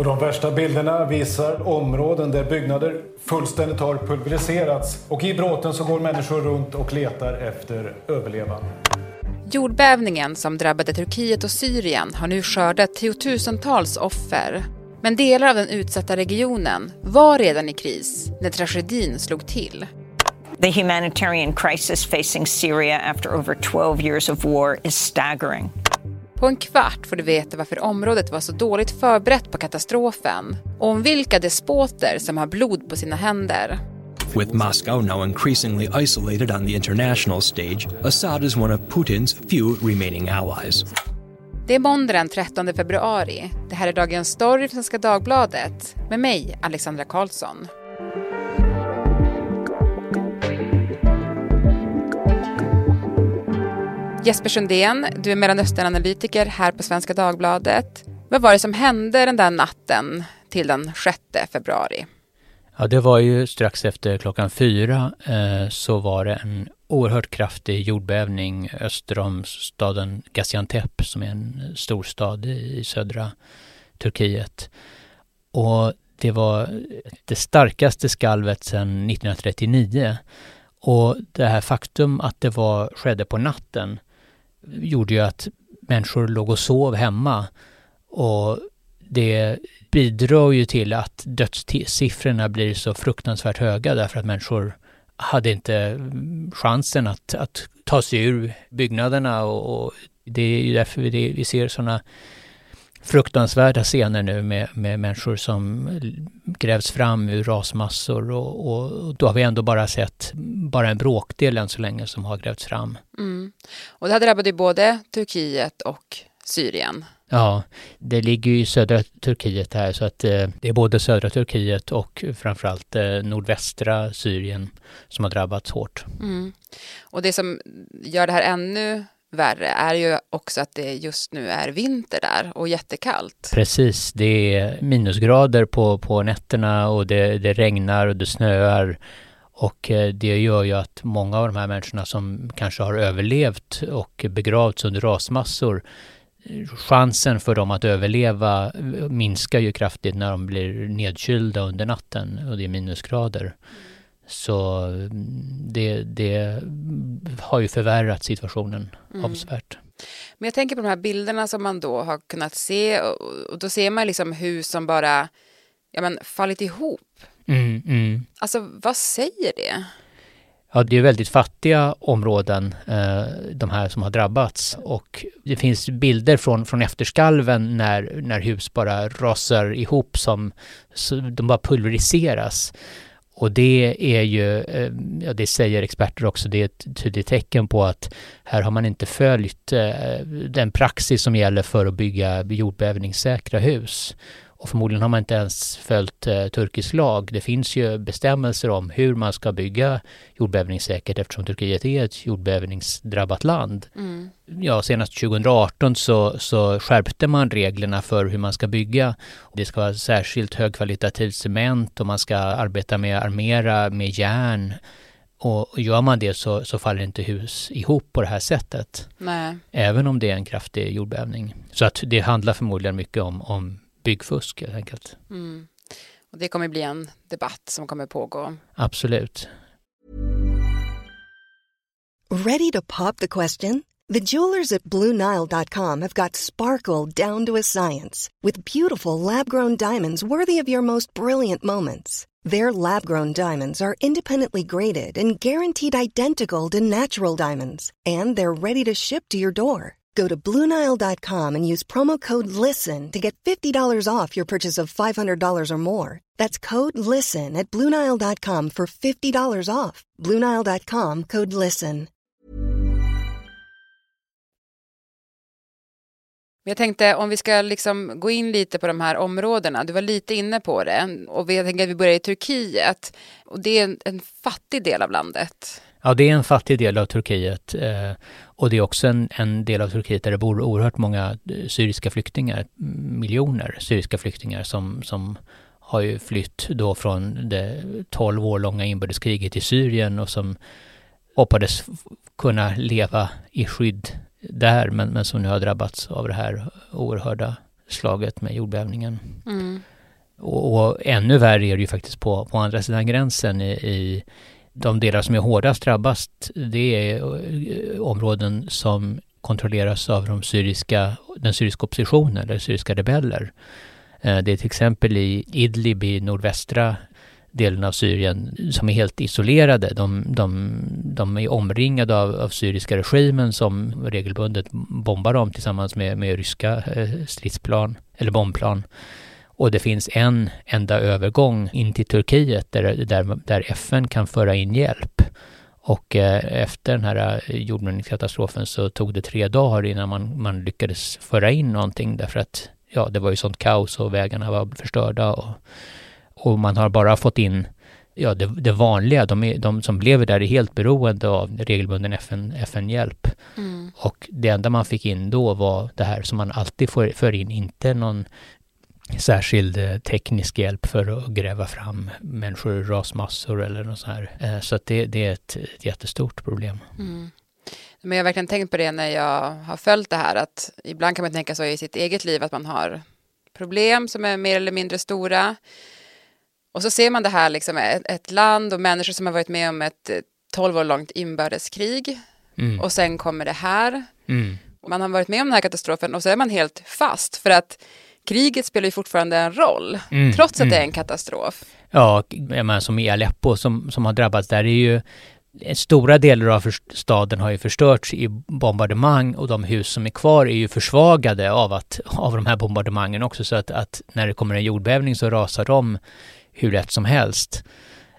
Och de värsta bilderna visar områden där byggnader fullständigt har pulveriserats. Och i bråten så går människor runt och letar efter överlevande. Jordbävningen som drabbade Turkiet och Syrien har nu skördat tiotusentals offer. Men delar av den utsatta regionen var redan i kris när tragedin slog till. The humanitarian crisis facing Syria after over 12 years of war is staggering. På en kvart får du veta varför området var så dåligt förberett på katastrofen och om vilka despoter som har blod på sina händer. With Moscow now increasingly isolated on the international stage, Assad is one of Putin's few remaining allies. Det är måndag den 13 februari. Det här är Dagens Story från Svenska Dagbladet med mig, Alexandra Karlsson. Jesper Sundén, du är Mellanösternanalytiker här på Svenska Dagbladet. Vad var det som hände den där natten till den 6 februari? Ja, det var ju strax efter klockan fyra eh, så var det en oerhört kraftig jordbävning öster om staden Gaziantep som är en storstad i södra Turkiet. Och det var det starkaste skalvet sedan 1939. Och det här faktum att det var, skedde på natten gjorde ju att människor låg och sov hemma. Och det bidrar ju till att dödssiffrorna blir så fruktansvärt höga därför att människor hade inte mm, chansen att, att ta sig ur byggnaderna och, och det är ju därför vi, vi ser sådana fruktansvärda scener nu med, med människor som grävs fram ur rasmassor och, och, då har vi ändå bara sett bara en bråkdel än så länge som har grävts fram. Mm. Och det här drabbade ju både Turkiet och Syrien. Ja, det ligger ju i södra Turkiet här så att eh, det är både södra Turkiet och framförallt eh, nordvästra Syrien som har drabbats hårt. Mm. Och det som gör det här ännu värre är ju också att det just nu är vinter där och jättekallt. Precis, det är minusgrader på, på nätterna och det, det regnar och det snöar. Och eh, det gör ju att många av de här människorna som kanske har överlevt och begravts under rasmassor chansen för dem att överleva minskar ju kraftigt när de blir nedkylda under natten och det är minusgrader. Mm. Så det, det har ju förvärrat situationen mm. avsevärt. Men jag tänker på de här bilderna som man då har kunnat se och då ser man liksom hus som bara ja, men, fallit ihop. Mm, mm. Alltså vad säger det? Ja, det är väldigt fattiga områden, eh, de här som har drabbats. Och det finns bilder från, från efterskalven när, när hus bara rasar ihop som, de bara pulveriseras. Och det är ju, eh, ja det säger experter också, det är ett tydligt tecken på att här har man inte följt eh, den praxis som gäller för att bygga jordbävningssäkra hus. Och förmodligen har man inte ens följt eh, turkisk lag. Det finns ju bestämmelser om hur man ska bygga jordbävningssäkert eftersom Turkiet är ett jordbävningsdrabbat land. Mm. Ja, senast 2018 så, så skärpte man reglerna för hur man ska bygga. Det ska vara särskilt högkvalitativt cement och man ska arbeta med armera med järn. Och gör man det så, så faller inte hus ihop på det här sättet. Nej. Även om det är en kraftig jordbävning. Så att det handlar förmodligen mycket om, om byggfusk helt enkelt. Mm. Och det kommer bli en debatt som kommer pågå. Absolut. Ready to pop the question? The jewelers at BlueNile.com have got sparkle down to a science with beautiful lab-grown diamonds worthy of your most brilliant moments. Their lab-grown diamonds are independently graded and guaranteed identical to natural diamonds, and they're ready to ship to your door. Go to Bluenile.com and use promo code LISTEN to get $50 off your purchase of $500 or more. That's code LISTEN at Bluenile.com for $50 off. Bluenile.com code LISTEN. Jag tänkte om vi ska liksom gå in lite på de här områdena. Du var lite inne på det. Och jag tänker att vi börjar i Turkiet. Och det är en, en fattig del av landet. Ja, det är en fattig del av Turkiet eh, och det är också en, en, del av Turkiet där det bor oerhört många eh, syriska flyktingar, miljoner syriska flyktingar som, som har ju flytt då från det 12 år långa inbördeskriget i Syrien och som hoppades kunna leva i skydd där men, men som nu har drabbats av det här oerhörda slaget med jordbävningen. Mm. Och, och, ännu värre är det ju faktiskt på, på andra sidan gränsen i, i de delar som är hårdast drabbast. Det är eh, områden som kontrolleras av de syriska, den syriska oppositionen eller syriska rebeller. Eh, det är till exempel i Idlib i nordvästra delen av Syrien som är helt isolerade. De, de, de är omringade av, av, syriska regimen som regelbundet bombar dem tillsammans med, med ryska eh, stridsplan eller bombplan. Och det finns en enda övergång in till Turkiet där, där, där FN kan föra in hjälp. Och eh, efter den här eh, jordbävningskatastrofen så tog det tre dagar innan man, man lyckades föra in någonting därför att ja, det var ju sånt kaos och vägarna var förstörda och, och man har bara fått in ja, det, det vanliga. De, är, de som lever där är helt beroende av regelbunden FN, FN-hjälp. Mm. Och det enda man fick in då var det här som man alltid får, för in, inte någon särskild eh, teknisk hjälp för att gräva fram människor i rasmassor eller något sånt här. Eh, så att det, det är ett, ett jättestort problem. Mm. Men jag har verkligen tänkt på det när jag har följt det här, att ibland kan man tänka så i sitt eget liv att man har problem som är mer eller mindre stora. Och så ser man det här, liksom, ett, ett land och människor som har varit med om ett 12 år långt inbördeskrig. Mm. Och sen kommer det här. Mm. Man har varit med om den här katastrofen och så är man helt fast. För att kriget spelar ju fortfarande en roll, mm, trots att mm. det är en katastrof. Ja, jag menar, som i Aleppo som, som har drabbats där är ju Stora delar av staden har ju förstörts i bombardemang och de hus som är kvar är ju försvagade av, att, av de här bombardemangen också så att, att när det kommer en jordbävning så rasar de hur lätt som helst.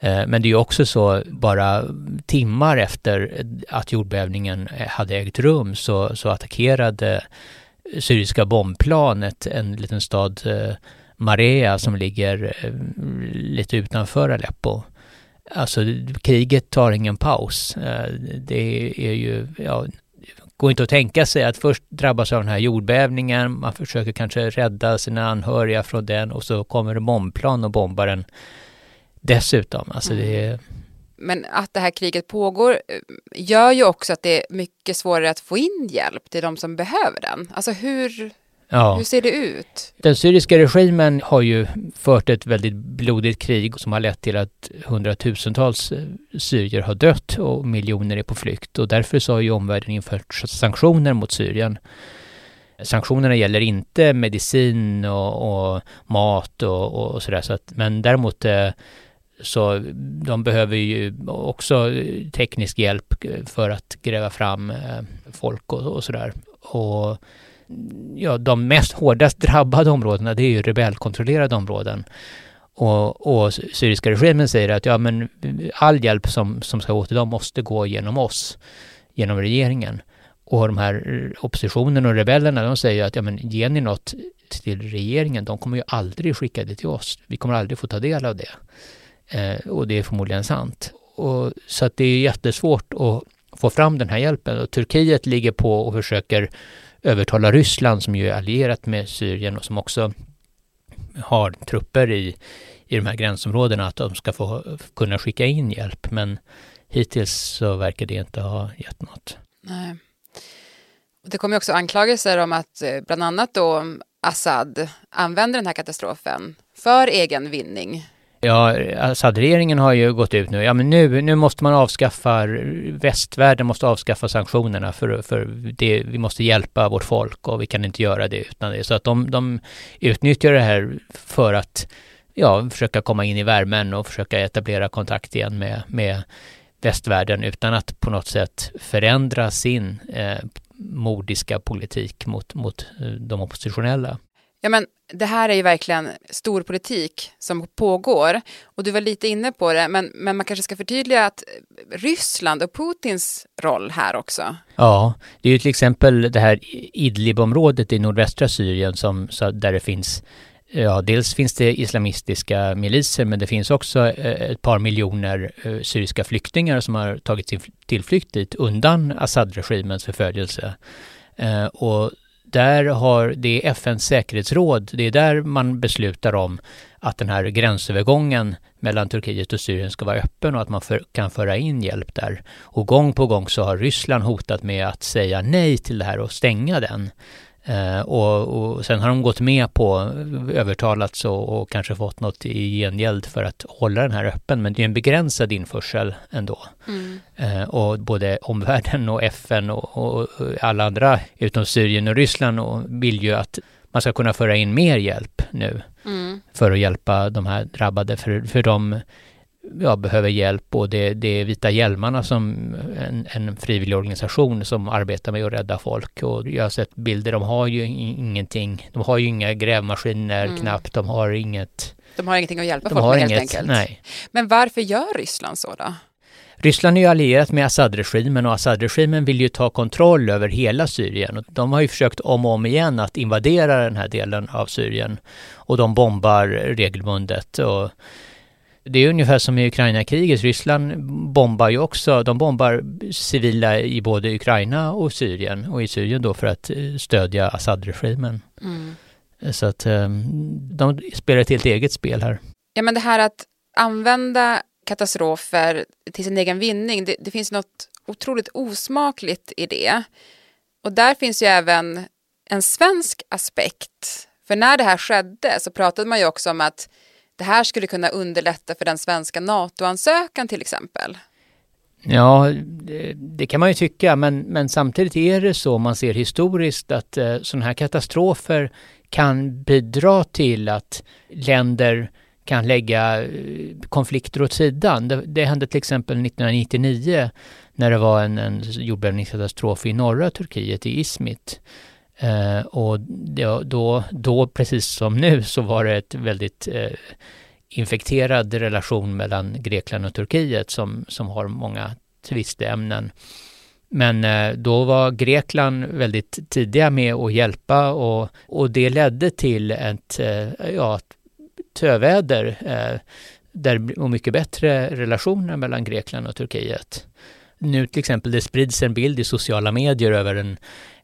Eh, men det är ju också så, bara timmar efter att jordbävningen hade ägt rum så, så attackerade syriska bombplanet, en liten stad, eh, Marea, som ligger eh, lite utanför Aleppo. Alltså kriget tar ingen paus. Eh, det är ju, ja, går inte att tänka sig att först drabbas av den här jordbävningen, man försöker kanske rädda sina anhöriga från den och så kommer det bombplan och bombar den dessutom. Alltså det är men att det här kriget pågår eh, gör ju också att det är mycket svårare att få in hjälp till de som behöver den. Alltså hur, ja. hur ser det ut? Den syriska regimen har ju fört ett väldigt blodigt krig som har lett till att hundratusentals eh, syrier har dött och miljoner är på flykt. Och därför så har ju omvärlden infört sanktioner mot Syrien. Sanktionerna gäller inte medicin och, och mat och, och sådär, så att, men däremot eh, så de behöver ju också teknisk hjälp eh, för att gräva fram eh, folk och, och sådär. Och ja, de mest hårdast drabbade områdena det är ju rebellkontrollerade områden. Och, och syriska regimen säger att ja, men all hjälp som, som ska gå till dem måste gå genom oss, genom regeringen. Och de här eh, oppositionen och rebellerna, de säger att ja, men ger ni något till regeringen, de kommer ju aldrig skicka det till oss. Vi kommer aldrig få ta del av det. Eh, och det är förmodligen sant. Och, så att det är jättesvårt att få fram den här hjälpen. Och Turkiet ligger på och försöker övertala Ryssland som ju är allierat med Syrien och som också har trupper i, i de här gränsområdena att de ska få kunna skicka in hjälp. Men hittills så verkar det inte ha gett något. Nej. Det kommer också anklagelser om att eh, bland annat då Assad använder den här katastrofen för egen vinning. Ja, alltså, Assad-regeringen har ju gått ut nu. Ja, men nu, nu måste man avskaffa, västvärlden måste avskaffa sanktionerna för, för det, vi måste hjälpa vårt folk och vi kan inte göra det utan det. Så att de, de utnyttjar det här för att ja, försöka komma in i värmen och försöka etablera kontakt igen med, med västvärlden utan att på något sätt förändra sin eh, mordiska politik mot, mot eh, de oppositionella. Ja, men det här är ju verkligen stor politik som pågår. Och du var lite inne på det, men, men man kanske ska förtydliga att Ryssland och Putins roll här också. Ja, det är ju till exempel det här Idlib-området i nordvästra Syrien som, där det finns Ja, dels finns det islamistiska miliser, men det finns också eh, ett par miljoner eh, syriska flyktingar som har tagit sin tillflykt dit undan Assad-regimens förföljelse. Eh, och där har det FNs säkerhetsråd, det är där man beslutar om att den här gränsövergången mellan Turkiet och Syrien ska vara öppen och att man för, kan föra in hjälp där. Och gång på gång så har Ryssland hotat med att säga nej till det här och stänga den. Eh, och, och, sen har de gått med på, övertalats och, och, kanske fått något i gengäld för att hålla den här öppen. Men det är en begränsad införsel ändå. Mm. Eh, och både omvärlden och FN och, och, alla andra utom Syrien och Ryssland och vill ju att man ska kunna föra in mer hjälp nu. Mm. För att hjälpa de här drabbade. För, för de ja, behöver hjälp och det, det är Vita Hjälmarna som en, en frivillig organisation som arbetar med att rädda folk och jag har sett bilder, de har ju ingenting, de har ju inga grävmaskiner mm. knappt, de har inget De har ingenting att hjälpa folk med helt inget, enkelt. Nej. Men varför gör Ryssland så då? Ryssland är ju allierat med Assad-regimen och Assad-regimen vill ju ta kontroll över hela Syrien. De har ju försökt om och om igen att invadera den här delen av Syrien och de bombar regelbundet. Och det är ungefär som i Ukraina-kriget. Ryssland bombar ju också, de bombar civila i både Ukraina och Syrien och i Syrien då för att eh, stödja Assad-regimen. Mm. Så att eh, de spelar ett helt eget spel här. Ja men det här att använda katastrofer till sin egen vinning, det, det finns något otroligt osmakligt i det. Och där finns ju även en svensk aspekt. För när det här skedde så pratade man ju också om att det här skulle kunna underlätta för den svenska NATO-ansökan till exempel? Ja, det, det, kan man ju tycka, men, men samtidigt är det så, om man ser historiskt, att eh, sådana här katastrofer kan bidra till att länder kan lägga eh, konflikter åt sidan. Det, det, hände till exempel 1999 när det var en, en jordbävningskatastrof i norra Turkiet, i Izmit. Eh, och då, då, då, precis som nu, så var det ett väldigt eh, infekterad relation mellan Grekland och Turkiet som, som har många tvisteämnen. Men eh, då var Grekland väldigt tidiga med att hjälpa och, och det ledde till ett eh, ja, töväder eh, där, och mycket bättre relationer mellan Grekland och Turkiet. Nu till exempel, det sprids en bild i sociala medier över en,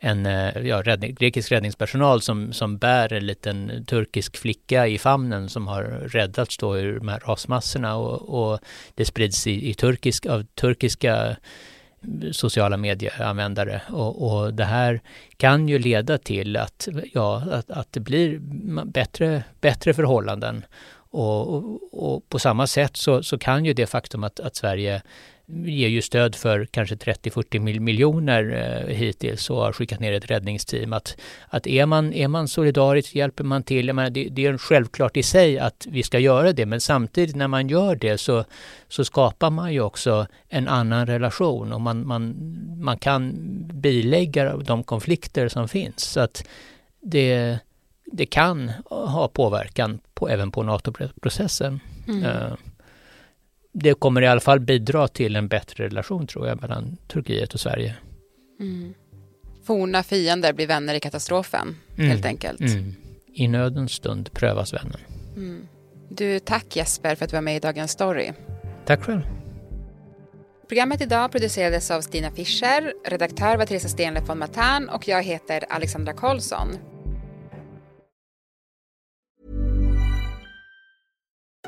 en eh, ja, räddning, grekisk räddningspersonal som, som bär en liten turkisk flicka i famnen som har räddats då ur de här rasmassorna och, och det sprids i, i turkisk, av turkiska sociala medieanvändare. Och, och det här kan ju leda till att, ja, att, att det blir bättre, bättre förhållanden. Och, och, och, på samma sätt så, så kan ju det faktum att, att Sverige ger ju stöd för kanske 30-40 miljoner eh, hittills och har skickat ner ett räddningsteam. Att, att är, man, är man solidarisk hjälper man till. Jag menar, det, det är självklart i sig att vi ska göra det men samtidigt när man gör det så, så skapar man ju också en annan relation och man, man, man kan bilägga de konflikter som finns. Så att det, det kan ha påverkan på, även på NATO-processen. Mm. Uh, det kommer i alla fall bidra till en bättre relation tror jag mellan Turkiet och Sverige. Mm. Forna fiender blir vänner i katastrofen mm. helt enkelt. Mm. I nödens stund prövas vännen. Mm. Du, tack Jesper för att du var med i Dagens Story. Tack själv. Programmet idag producerades av Stina Fischer, redaktör var Teresa Stenle von Matern och jag heter Alexandra Karlsson.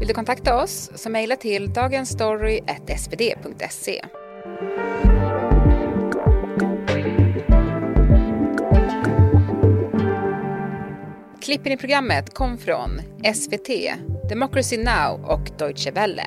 Vill du kontakta oss så mejla till dagensstory.svd.se. Klippen i programmet kom från SVT, Democracy Now och Deutsche Welle.